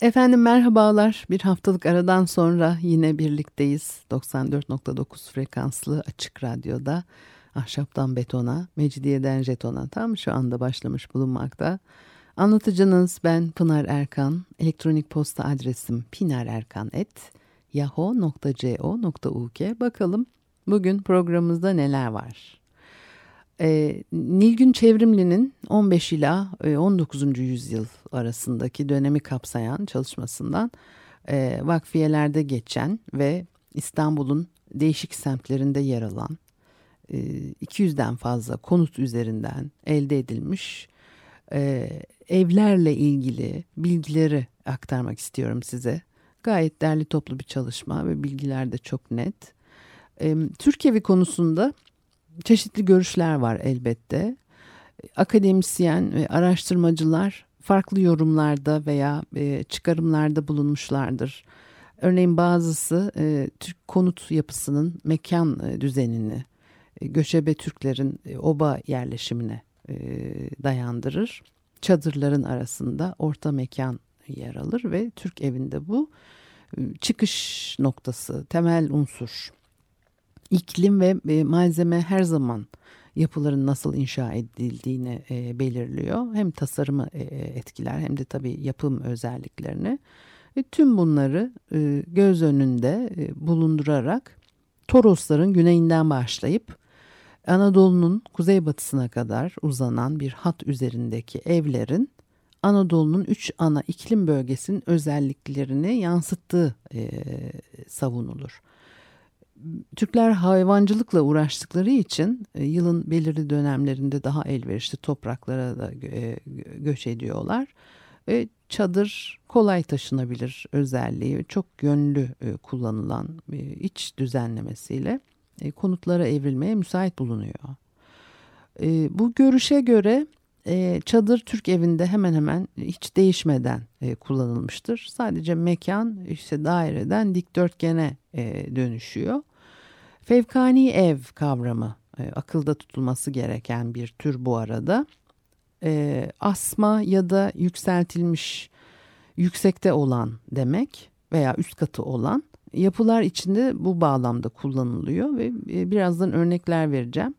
Efendim merhabalar. Bir haftalık aradan sonra yine birlikteyiz. 94.9 frekanslı açık radyoda ahşaptan betona, mecidiyeden jetona tam şu anda başlamış bulunmakta. Anlatıcınız ben Pınar Erkan. Elektronik posta adresim pinarerkan.yahoo.co.uk. Bakalım bugün programımızda neler var? E, Nilgün Çevrimli'nin 15 ila 19. E, yüzyıl arasındaki dönemi kapsayan çalışmasından e, vakfiyelerde geçen ve İstanbul'un değişik semtlerinde yer alan e, 200'den fazla konut üzerinden elde edilmiş e, evlerle ilgili bilgileri aktarmak istiyorum size. Gayet derli toplu bir çalışma ve bilgiler de çok net. E, Türk evi konusunda çeşitli görüşler var elbette. Akademisyen ve araştırmacılar farklı yorumlarda veya e, çıkarımlarda bulunmuşlardır. Örneğin bazısı e, Türk konut yapısının mekan e, düzenini, göçebe Türklerin oba yerleşimine dayandırır. Çadırların arasında orta mekan yer alır ve Türk evinde bu e, çıkış noktası, temel unsur iklim ve e, malzeme her zaman yapıların nasıl inşa edildiğini e, belirliyor. Hem tasarımı e, etkiler hem de tabii yapım özelliklerini. Ve tüm bunları e, göz önünde e, bulundurarak Torosların güneyinden başlayıp Anadolu'nun kuzeybatısına kadar uzanan bir hat üzerindeki evlerin Anadolu'nun üç ana iklim bölgesinin özelliklerini yansıttığı e, savunulur. Türkler hayvancılıkla uğraştıkları için e, yılın belirli dönemlerinde daha elverişli topraklara da e, göç ediyorlar. Ve çadır kolay taşınabilir özelliği çok yönlü e, kullanılan iç düzenlemesiyle konutlara evrilmeye müsait bulunuyor. Bu görüşe göre çadır Türk evinde hemen hemen hiç değişmeden kullanılmıştır. Sadece mekan işte daireden dikdörtgene dönüşüyor. Fevkani ev kavramı e, akılda tutulması gereken bir tür bu arada. E, asma ya da yükseltilmiş yüksekte olan demek veya üst katı olan yapılar içinde bu bağlamda kullanılıyor ve e, birazdan örnekler vereceğim.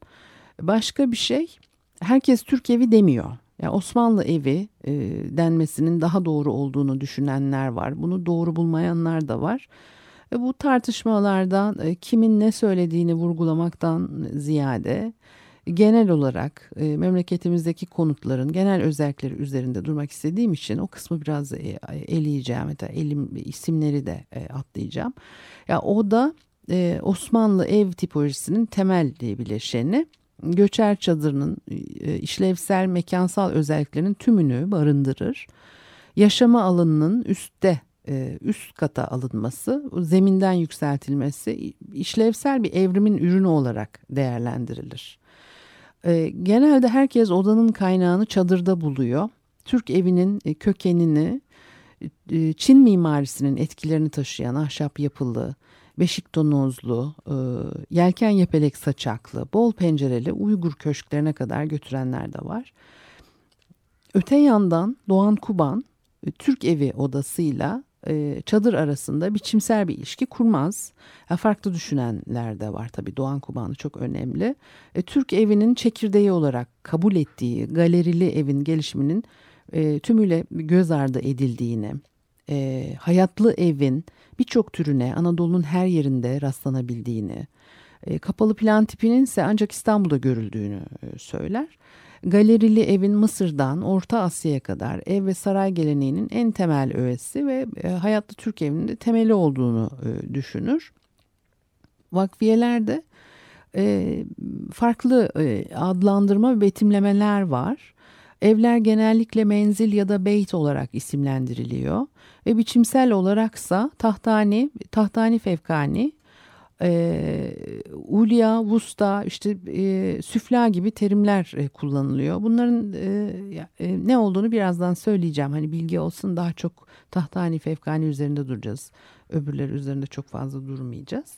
Başka bir şey herkes Türk evi demiyor. Yani Osmanlı evi e, denmesinin daha doğru olduğunu düşünenler var. Bunu doğru bulmayanlar da var. Ve bu tartışmalardan e, kimin ne söylediğini vurgulamaktan ziyade genel olarak e, memleketimizdeki konutların genel özellikleri üzerinde durmak istediğim için o kısmı biraz e, eleyeceğim. Hatta elim isimleri de atlayacağım. Ya o da Osmanlı ev tipolojisinin temel bileşeni göçer çadırının işlevsel mekansal özelliklerinin tümünü barındırır. Yaşama alanının üstte e, üst kata alınması, zeminden yükseltilmesi işlevsel bir evrimin ürünü olarak değerlendirilir. E, genelde herkes odanın kaynağını çadırda buluyor. Türk evinin e, kökenini Çin mimarisinin etkilerini taşıyan ahşap yapılı, beşik tonozlu, yelken yepelek saçaklı, bol pencereli Uygur köşklerine kadar götürenler de var. Öte yandan Doğan Kuban Türk evi odasıyla e, çadır arasında biçimsel bir ilişki kurmaz. Ya farklı düşünenler de var tabii Doğan Kubanı çok önemli. E, Türk evinin çekirdeği olarak kabul ettiği galerili evin gelişiminin e, tümüyle göz ardı edildiğini, e, hayatlı evin birçok türüne Anadolu'nun her yerinde rastlanabildiğini, e, kapalı plan tipinin ise ancak İstanbul'da görüldüğünü e, söyler. Galerili evin Mısır'dan Orta Asya'ya kadar ev ve saray geleneğinin en temel öğesi ve e, hayatlı Türk evinin de temeli olduğunu e, düşünür. Vakfiyelerde e, farklı e, adlandırma ve betimlemeler var. Evler genellikle menzil ya da beyt olarak isimlendiriliyor ve biçimsel olaraksa tahtani, tahtani fevkani, e, ulya, vusta, işte e, süfla gibi terimler e, kullanılıyor. Bunların e, e, ne olduğunu birazdan söyleyeceğim. Hani bilgi olsun daha çok tahtani fevkani üzerinde duracağız. Öbürleri üzerinde çok fazla durmayacağız.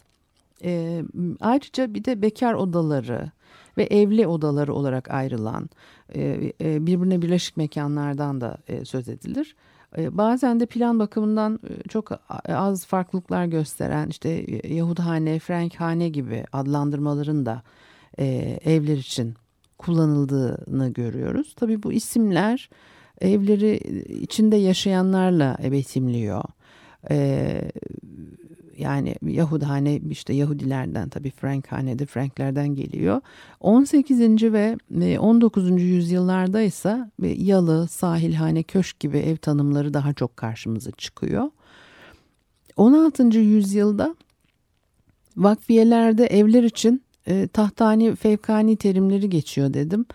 E, ayrıca bir de bekar odaları ve evli odaları olarak ayrılan e, e, birbirine birleşik mekanlardan da e, söz edilir. E, bazen de plan bakımından e, çok az farklılıklar gösteren işte e, Yahudhane, Frankhane gibi adlandırmaların da evler için kullanıldığını görüyoruz. Tabii bu isimler evleri içinde yaşayanlarla betimliyor. Yani Yahudhane işte Yahudilerden tabii Frankhane'de Franklerden geliyor. 18. ve 19. E, yüzyıllarda ise e, yalı, sahilhane, köşk gibi ev tanımları daha çok karşımıza çıkıyor. 16. yüzyılda vakfiyelerde evler için e, tahtani, fevkani terimleri geçiyor dedim.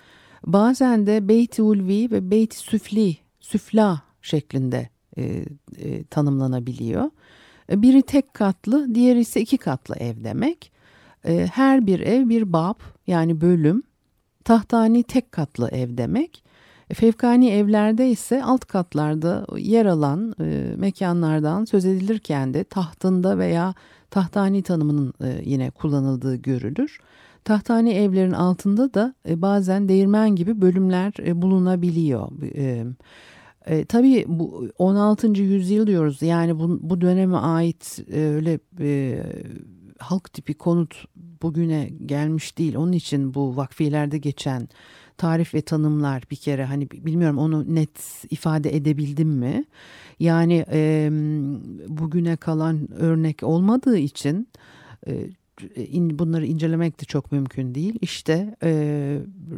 Bazen de beyti ulvi ve beyti süfli, süfla şeklinde e, e, tanımlanabiliyor. E, biri tek katlı, diğeri ise iki katlı ev demek. E, her bir ev bir bab yani bölüm. Tahtani tek katlı ev demek. E, fevkani evlerde ise alt katlarda yer alan mekanlardan söz edilirken de tahtında veya tahtani tanımının yine kullanıldığı görülür. Tahtani evlerin altında da bazen değirmen gibi bölümler bulunabiliyor. E, tabii bu 16. yüzyıl diyoruz yani bu, bu döneme ait e, öyle e, halk tipi konut bugüne gelmiş değil. Onun için bu vakfilerde geçen tarif ve tanımlar bir kere hani bilmiyorum onu net ifade edebildim mi? Yani e, bugüne kalan örnek olmadığı için e, in, bunları incelemek de çok mümkün değil. İşte e,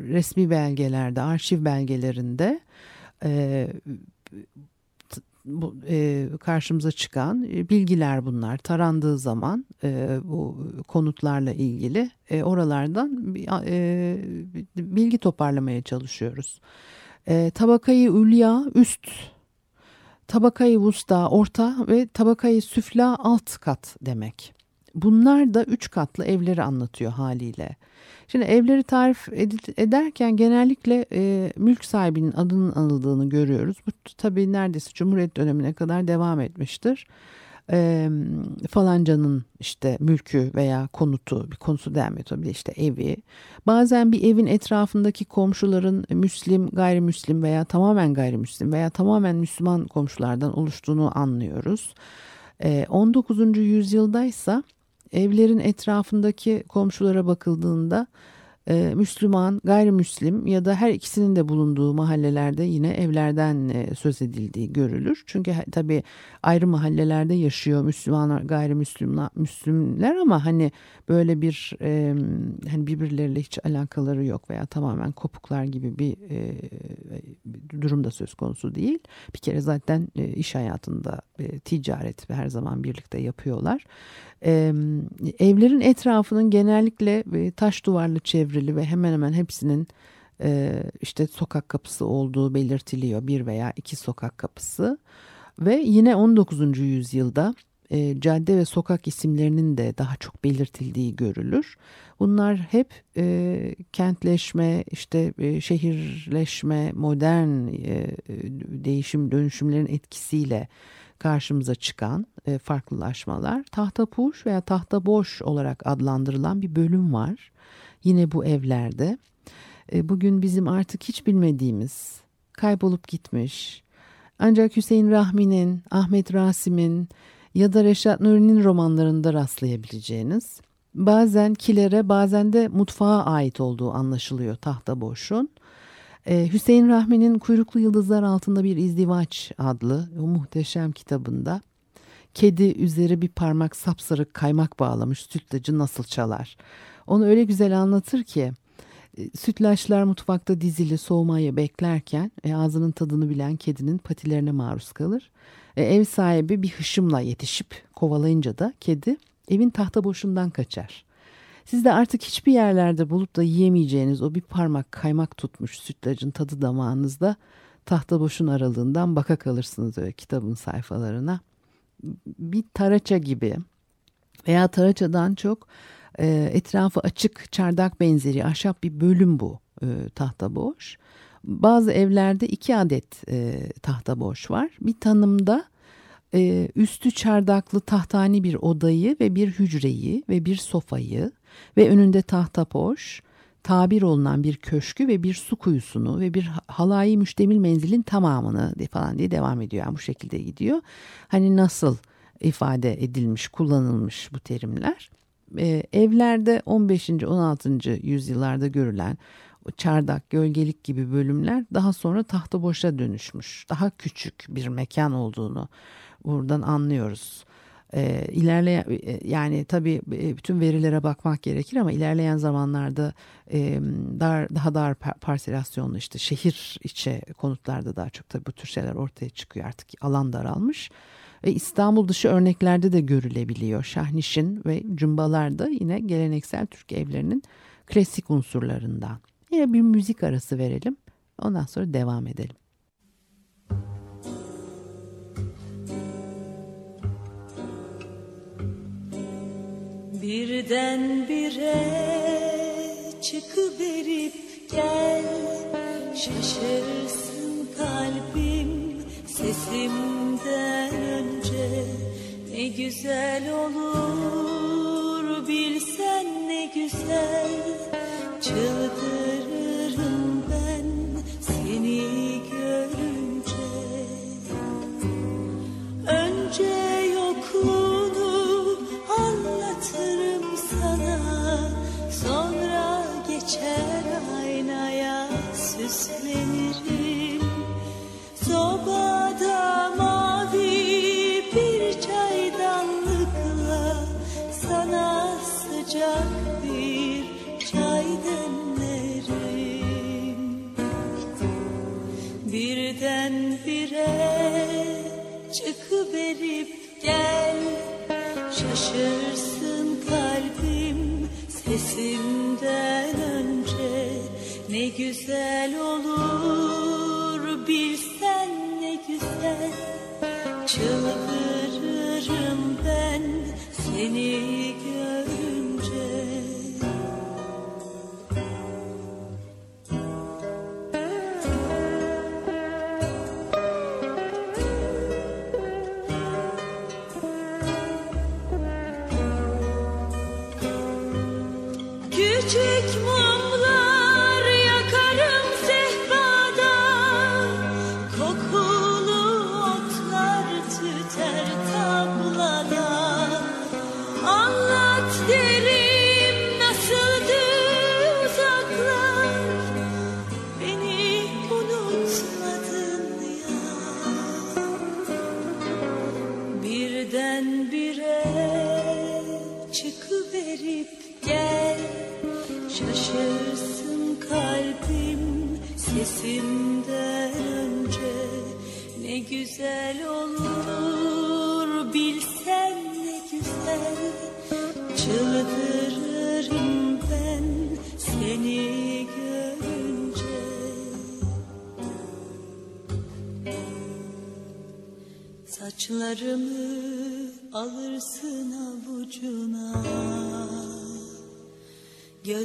resmi belgelerde, arşiv belgelerinde e, bu, e, karşımıza çıkan e, bilgiler bunlar. Tarandığı zaman e, bu konutlarla ilgili e, oralardan e, bilgi toparlamaya çalışıyoruz. E, tabakayı ülya üst, tabakayı vusta orta ve tabakayı süfla alt kat demek. Bunlar da üç katlı evleri anlatıyor haliyle. Şimdi evleri tarif ederken genellikle e, mülk sahibinin adının anıldığını görüyoruz. Bu tabii neredeyse Cumhuriyet dönemine kadar devam etmiştir. E, falancanın işte mülkü veya konutu bir konusu denmiyor tabii işte evi. Bazen bir evin etrafındaki komşuların Müslim, gayrimüslim veya tamamen gayrimüslim veya tamamen Müslüman komşulardan oluştuğunu anlıyoruz. E, 19. yüzyıldaysa evlerin etrafındaki komşulara bakıldığında e, Müslüman, gayrimüslim ya da her ikisinin de bulunduğu mahallelerde yine evlerden e, söz edildiği görülür. Çünkü tabii ayrı mahallelerde yaşıyor Müslümanlar, gayrimüslimler Müslümler ama hani böyle bir e, hani birbirleriyle hiç alakaları yok veya tamamen kopuklar gibi bir, e, bir durum da söz konusu değil. Bir kere zaten e, iş hayatında e, ticaret her zaman birlikte yapıyorlar. E, evlerin etrafının genellikle e, taş duvarlı çevrili ve hemen hemen hepsinin e, işte sokak kapısı olduğu belirtiliyor. Bir veya iki sokak kapısı ve yine 19. yüzyılda e, cadde ve sokak isimlerinin de daha çok belirtildiği görülür. Bunlar hep e, kentleşme, işte e, şehirleşme, modern e, değişim dönüşümlerin etkisiyle karşımıza çıkan e, farklılaşmalar. Tahtapuş veya tahta boş olarak adlandırılan bir bölüm var. Yine bu evlerde. E, bugün bizim artık hiç bilmediğimiz, kaybolup gitmiş. Ancak Hüseyin Rahmi'nin, Ahmet Rasim'in ya da Reşat Nuri'nin romanlarında rastlayabileceğiniz, bazen kilere bazen de mutfağa ait olduğu anlaşılıyor tahta boşun. Ee, Hüseyin Rahmi'nin Kuyruklu Yıldızlar Altında Bir İzdivaç adlı o muhteşem kitabında kedi üzeri bir parmak sapsarı kaymak bağlamış sütlacı nasıl çalar. Onu öyle güzel anlatır ki e, sütlaçlar mutfakta dizili soğumayı beklerken e, ağzının tadını bilen kedinin patilerine maruz kalır. E, ev sahibi bir hışımla yetişip kovalayınca da kedi evin tahta boşundan kaçar. Siz de artık hiçbir yerlerde bulup da yiyemeyeceğiniz o bir parmak kaymak tutmuş sütlacın tadı damağınızda tahta boşun aralığından baka kalırsınız öyle kitabın sayfalarına. Bir taraça gibi Veya taraçadan çok e, etrafı açık çardak benzeri ahşap bir bölüm bu e, tahta boş. Bazı evlerde iki adet e, tahta boş var. Bir tanımda e, üstü çardaklı tahtani bir odayı ve bir hücreyi ve bir sofayı ve önünde tahta boş tabir olunan bir köşkü ve bir su kuyusunu ve bir halayı müştemil menzilin tamamını falan diye devam ediyor. Yani bu şekilde gidiyor. Hani nasıl ifade edilmiş, kullanılmış bu terimler. Ee, evlerde 15. 16. yüzyıllarda görülen o çardak, gölgelik gibi bölümler daha sonra tahta boşa dönüşmüş. Daha küçük bir mekan olduğunu buradan anlıyoruz. E, ilerleyen yani tabii bütün verilere bakmak gerekir ama ilerleyen zamanlarda e, dar daha dar parselasyonlu işte şehir içe konutlarda daha çok tabii bu tür şeyler ortaya çıkıyor artık alan daralmış. E, İstanbul dışı örneklerde de görülebiliyor. Şahnişin ve cumbalar da yine geleneksel Türk evlerinin klasik unsurlarından. Yine bir müzik arası verelim. Ondan sonra devam edelim. Birden bire çıkıverip gel Şaşırsın kalbim sesimden önce Ne güzel olur bilsen ne güzel Çıldırırım güzel olur bilsen ne güzel. Çıldırırım ben seni görünce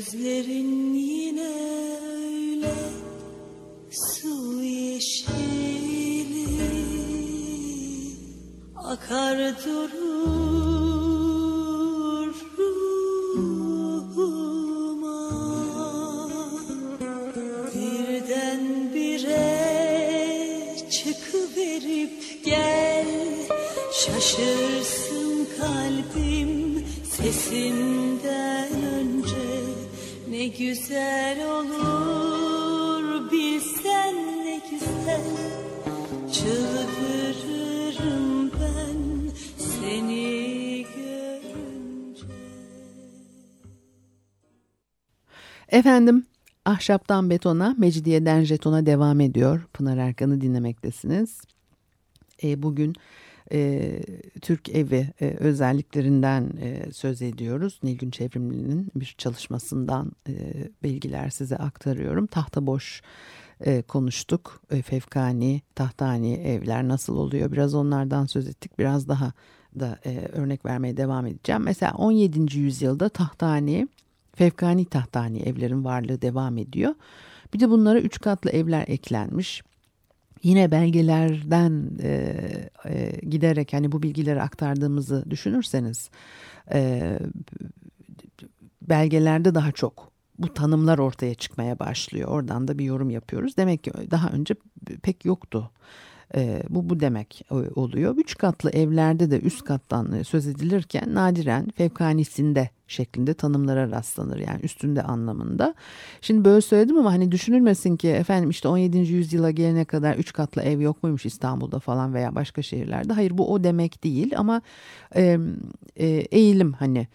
Gözlerin yine öyle su yeşili Akar durur ruhuma. Birden bire çıkıverip gel Şaşırsın kalbim sesinden Ne güzel olur bilsen ne güzel Çıldırırım ben seni görünce Efendim ahşaptan betona, mecidiyeden jetona devam ediyor. Pınar Erkan'ı dinlemektesiniz. E, bugün e, Türk evi e, özelliklerinden e, söz ediyoruz. Nilgün Çevrimli'nin bir çalışmasından e, bilgiler size aktarıyorum. Tahta boş e, konuştuk. E, fevkani, tahtani evler nasıl oluyor? Biraz onlardan söz ettik. Biraz daha da e, örnek vermeye devam edeceğim. Mesela 17. yüzyılda tahtani, fevkani tahtani evlerin varlığı devam ediyor. Bir de bunlara üç katlı evler eklenmiş. Yine belgelerden e, e, giderek hani bu bilgileri aktardığımızı düşünürseniz e, belgelerde daha çok bu tanımlar ortaya çıkmaya başlıyor. Oradan da bir yorum yapıyoruz. Demek ki daha önce pek yoktu. E, bu bu demek oluyor. Üç katlı evlerde de üst kattan e, söz edilirken nadiren fevkanisinde şeklinde tanımlara rastlanır. Yani üstünde anlamında. Şimdi böyle söyledim ama hani düşünülmesin ki efendim işte 17. yüzyıla gelene kadar üç katlı ev yok muymuş İstanbul'da falan veya başka şehirlerde. Hayır bu o demek değil ama e, e, eğilim hani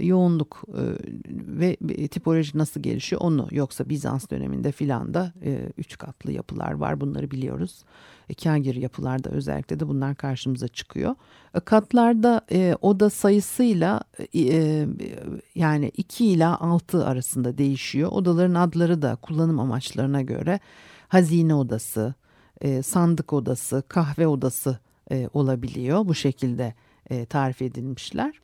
yoğunluk e, ve tipoloji nasıl gelişiyor onu yoksa Bizans döneminde filan da e, üç katlı yapılar var bunları biliyoruz. E, kagir yapılarda özellikle de bunlar karşımıza çıkıyor. Katlarda oda sayısıyla yani 2 ila 6 arasında değişiyor. Odaların adları da kullanım amaçlarına göre hazine odası, sandık odası, kahve odası olabiliyor. Bu şekilde tarif edilmişler.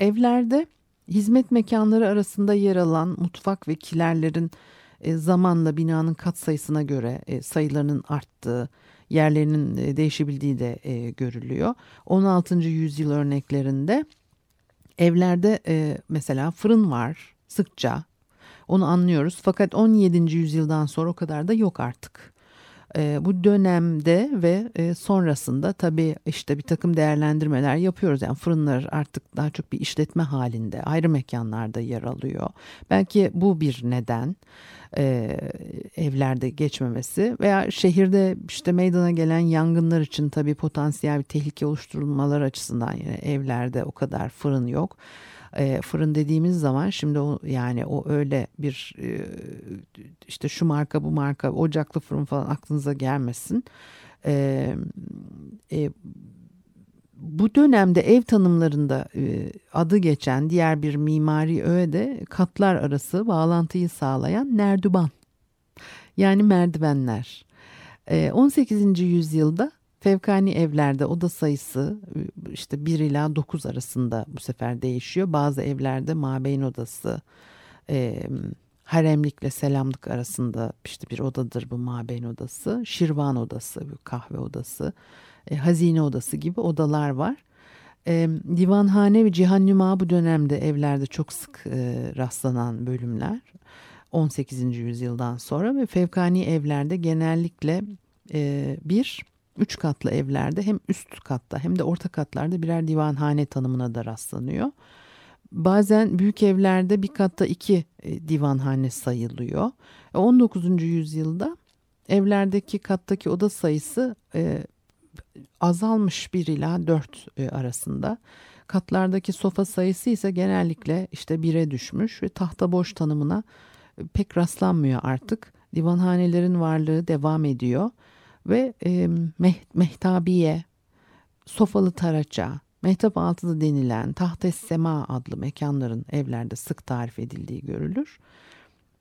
Evlerde hizmet mekanları arasında yer alan mutfak ve kilerlerin e, zamanla binanın kat sayısına göre e, sayılarının arttığı, yerlerinin e, değişebildiği de görülüyor. 16. yüzyıl örneklerinde evlerde mesela fırın var sıkça onu anlıyoruz fakat 17. yüzyıldan sonra o kadar da yok artık. E, bu dönemde ve e, sonrasında tabii işte bir takım değerlendirmeler yapıyoruz. Yani fırınlar artık daha çok bir işletme halinde ayrı mekanlarda yer alıyor. Belki bu bir neden e, evlerde geçmemesi veya şehirde işte meydana gelen yangınlar için tabii potansiyel bir tehlike oluşturulmalar açısından yani evlerde o kadar fırın yok e, fırın dediğimiz zaman şimdi o yani o öyle bir e, işte şu marka bu marka ocaklı fırın falan aklınıza gelmesin. E, e, bu dönemde ev tanımlarında e, adı geçen diğer bir mimari öğe de katlar arası bağlantıyı sağlayan nerdüban yani merdivenler. E, 18. yüzyılda Fevkani evlerde oda sayısı işte 1 ila 9 arasında bu sefer değişiyor. Bazı evlerde mabeyn odası, e, haremlikle selamlık arasında işte bir odadır bu mabeyn odası. Şirvan odası, kahve odası, e, hazine odası gibi odalar var. E, divanhane ve cihannüma bu dönemde evlerde çok sık e, rastlanan bölümler. 18. yüzyıldan sonra ve fevkani evlerde genellikle e, bir üç katlı evlerde hem üst katta hem de orta katlarda birer divanhane tanımına da rastlanıyor. Bazen büyük evlerde bir katta iki e, divanhane sayılıyor. 19. E, yüzyılda evlerdeki kattaki oda sayısı e, azalmış bir ila dört e, arasında. Katlardaki sofa sayısı ise genellikle işte bire düşmüş ve tahta boş tanımına pek rastlanmıyor artık. Divanhanelerin varlığı devam ediyor ve e, meh, mehtabiye, sofalı taraça, mehtap altılı denilen tahtes sema adlı mekanların evlerde sık tarif edildiği görülür.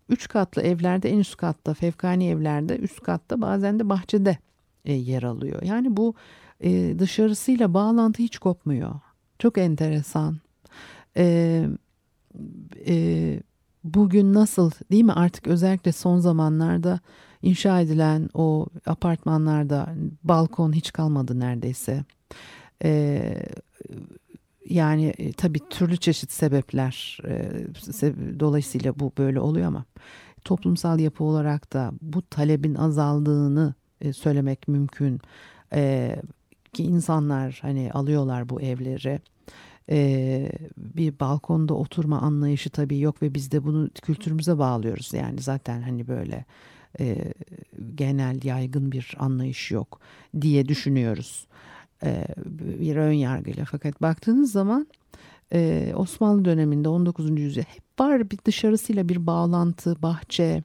Üç katlı evlerde en üst katta, fevkani evlerde üst katta bazen de bahçede e, yer alıyor. Yani bu e, dışarısıyla bağlantı hiç kopmuyor. Çok enteresan. E, e, bugün nasıl değil mi artık özellikle son zamanlarda inşa edilen o apartmanlarda balkon hiç kalmadı neredeyse. Ee, yani e, tabii türlü çeşit sebepler e, dolayısıyla bu böyle oluyor ama toplumsal yapı olarak da bu talebin azaldığını e, söylemek mümkün. E, ki insanlar hani alıyorlar bu evleri e, bir balkonda oturma anlayışı tabii yok ve biz de bunu kültürümüze bağlıyoruz yani zaten hani böyle e, genel yaygın bir anlayış yok diye düşünüyoruz. E, bir ön yargıyla. Fakat baktığınız zaman e, Osmanlı döneminde 19. yüzyıl hep var bir dışarısıyla bir bağlantı bahçe.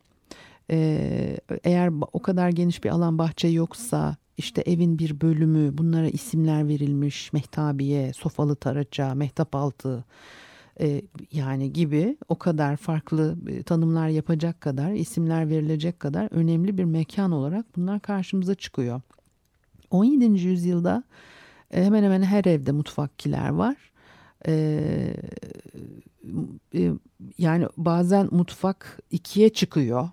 E, eğer o kadar geniş bir alan bahçe yoksa işte evin bir bölümü bunlara isimler verilmiş. Mehtabiye sofalı taraça mehtap altı e, yani gibi o kadar farklı e, tanımlar yapacak kadar isimler verilecek kadar önemli bir mekan olarak bunlar karşımıza çıkıyor. 17. yüzyılda E, hemen hemen her evde mutfak kiler var. Yani bazen mutfak ikiye çıkıyor.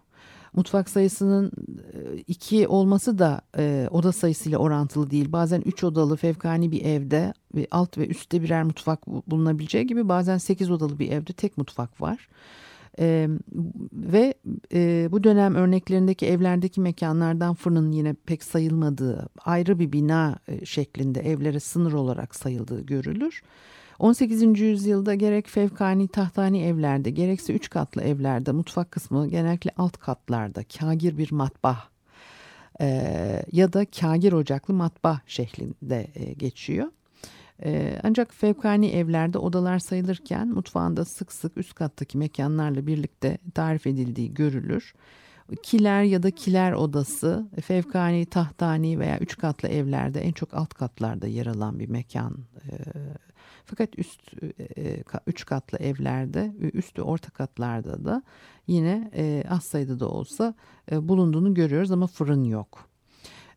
Mutfak sayısının e, iki olması da e, oda sayısıyla orantılı değil. Bazen üç odalı fevkani bir evde alt ve üstte birer mutfak bulunabileceği gibi bazen sekiz odalı bir evde tek mutfak var. E, ve e, bu dönem örneklerindeki evlerdeki mekanlardan fırının yine pek sayılmadığı ayrı bir bina e, şeklinde evlere sınır olarak sayıldığı görülür. 18. yüzyılda gerek fevkani tahtani evlerde gerekse üç katlı evlerde mutfak kısmı genellikle alt katlarda kagir bir matbah e, ya da kagir ocaklı matbah şeklinde e, geçiyor. E, ancak fevkani evlerde odalar sayılırken mutfağında sık sık üst kattaki mekanlarla birlikte tarif edildiği görülür. Kiler ya da kiler odası fevkani, tahtani veya üç katlı evlerde en çok alt katlarda yer alan bir mekan e, fakat üst e, e, üç katlı evlerde, üstü orta katlarda da yine e, az sayıda da olsa bulunduğunu görüyoruz ama fırın yok.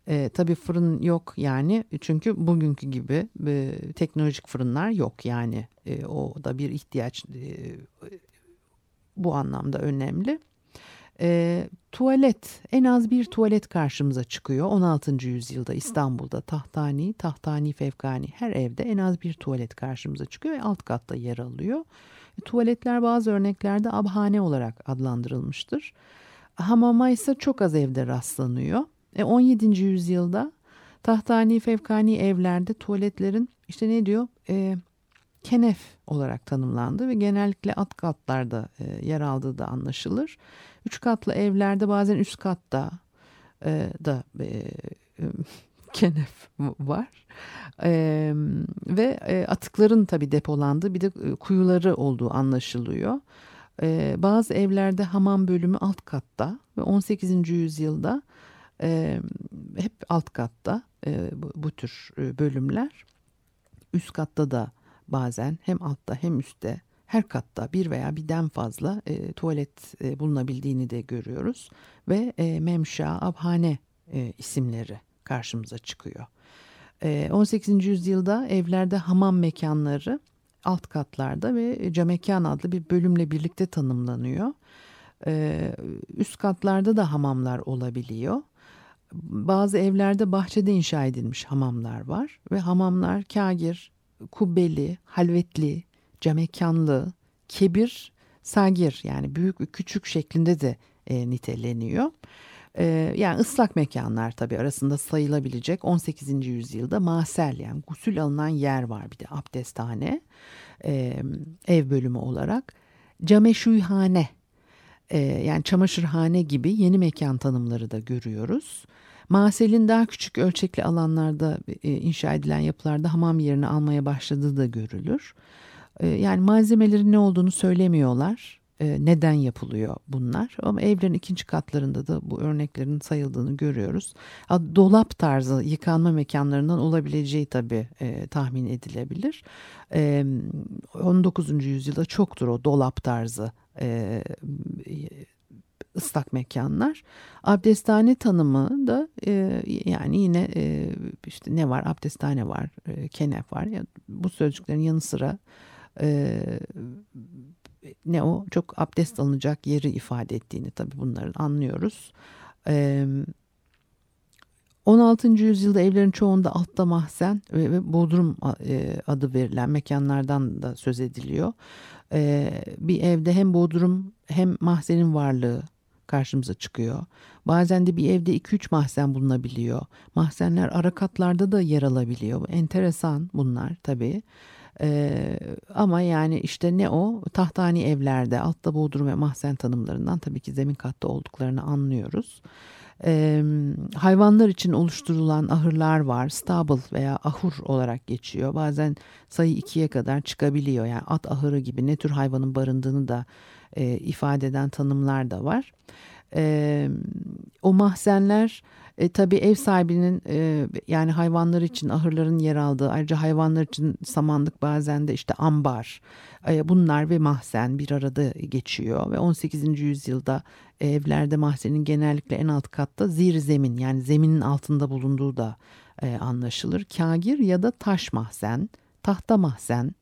E, tabii fırın yok yani çünkü bugünkü gibi e, teknolojik fırınlar yok yani e, o da bir ihtiyaç e, bu anlamda önemli. E, tuvalet en az bir tuvalet karşımıza çıkıyor 16. yüzyılda İstanbul'da tahtani, tahtani fevkani her evde en az bir tuvalet karşımıza çıkıyor ve alt katta yer alıyor. E, tuvaletler bazı örneklerde abhane olarak adlandırılmıştır. Hamama ise çok az evde rastlanıyor. E, 17. yüzyılda tahtani fevkani evlerde tuvaletlerin işte ne diyor e, kenef olarak tanımlandı ve genellikle alt katlarda e, yer aldığı da anlaşılır. Üç katlı evlerde bazen üst katta e, da e, e, kenef var. E, ve e, atıkların tabi depolandığı bir de e, kuyuları olduğu anlaşılıyor. E, bazı evlerde hamam bölümü alt katta ve 18. yüzyılda e, hep alt katta e, bu, bu tür e, bölümler. Üst katta da bazen hem altta hem üstte her katta bir veya birden fazla e, tuvalet e, bulunabildiğini de görüyoruz ve e, memşa, abhane e, isimleri karşımıza çıkıyor. E, 18. yüzyılda evlerde hamam mekanları alt katlarda ve camekan adlı bir bölümle birlikte tanımlanıyor. E, üst katlarda da hamamlar olabiliyor. Bazı evlerde bahçede inşa edilmiş hamamlar var ve hamamlar kagir, kubbeli, halvetli, camekanlı, kebir, sagir yani büyük küçük şeklinde de e, niteleniyor. E, yani ıslak mekanlar tabi arasında sayılabilecek 18. yüzyılda masel yani gusül alınan yer var bir de abdesthane e, ev bölümü olarak. Cameşuyhane e, yani çamaşırhane gibi yeni mekan tanımları da görüyoruz. Masel'in daha küçük ölçekli alanlarda e, inşa edilen yapılarda hamam yerini almaya başladığı da görülür. E, yani malzemelerin ne olduğunu söylemiyorlar. E, neden yapılıyor bunlar? Ama evlerin ikinci katlarında da bu örneklerin sayıldığını görüyoruz. Dolap tarzı yıkanma mekanlarından olabileceği tabii tahmin edilebilir. E, 19. yüzyılda çoktur o dolap tarzı ıslak mekanlar. Abdesthane tanımı da e, yani yine e, işte ne var abdesthane var, e, kenef var. Yani bu sözcüklerin yanı sıra e, ne o çok abdest alınacak yeri ifade ettiğini tabii bunların anlıyoruz. E, 16. yüzyılda evlerin çoğunda altta mahzen ve, bodrum e, adı verilen mekanlardan da söz ediliyor. E, bir evde hem bodrum hem mahzenin varlığı karşımıza çıkıyor. Bazen de bir evde 2-3 mahzen bulunabiliyor. Mahzenler ara katlarda da yer alabiliyor. Enteresan bunlar tabii. Ee, ama yani işte ne o tahtani evlerde altta bodrum ve mahzen tanımlarından tabii ki zemin katta olduklarını anlıyoruz. Ee, hayvanlar için oluşturulan ahırlar var. Stable veya ahur olarak geçiyor. Bazen sayı ikiye kadar çıkabiliyor. Yani at ahırı gibi ne tür hayvanın barındığını da e, ifade eden tanımlar da var. E, o mahzenler e, tabii ev sahibinin e, yani hayvanlar için ahırların yer aldığı ayrıca hayvanlar için samanlık bazen de işte ambar e, bunlar ve mahzen bir arada geçiyor ve 18. yüzyılda evlerde mahzenin genellikle en alt katta zir zemin yani zeminin altında bulunduğu da e, anlaşılır. Kagir ya da taş mahzen, tahta mahzen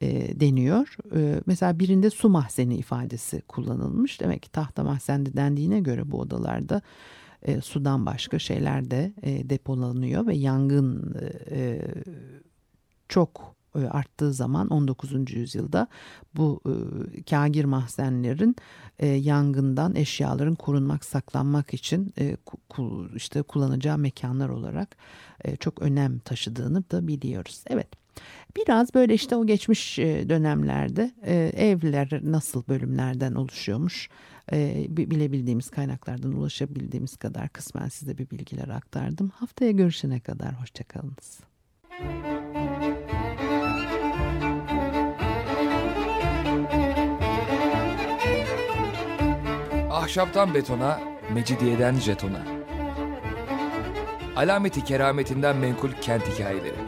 e, deniyor. E, mesela birinde su mahzeni ifadesi kullanılmış. Demek ki tahta mahzen dendiğine göre bu odalarda e, sudan başka şeyler de e, depolanıyor ve yangın e, çok e, arttığı zaman 19. yüzyılda bu e, kagir mahzenlerin e, yangından eşyaların korunmak saklanmak için e, ku, işte kullanacağı mekanlar olarak e, çok önem taşıdığını da biliyoruz. Evet. Biraz böyle işte o geçmiş e, dönemlerde e, evler nasıl bölümlerden oluşuyormuş e, bilebildiğimiz kaynaklardan ulaşabildiğimiz kadar kısmen size bir bilgiler aktardım. Haftaya görüşene kadar hoşçakalınız. Ahşaptan betona, mecidiyeden jetona. Alameti kerametinden menkul kent hikayeleri.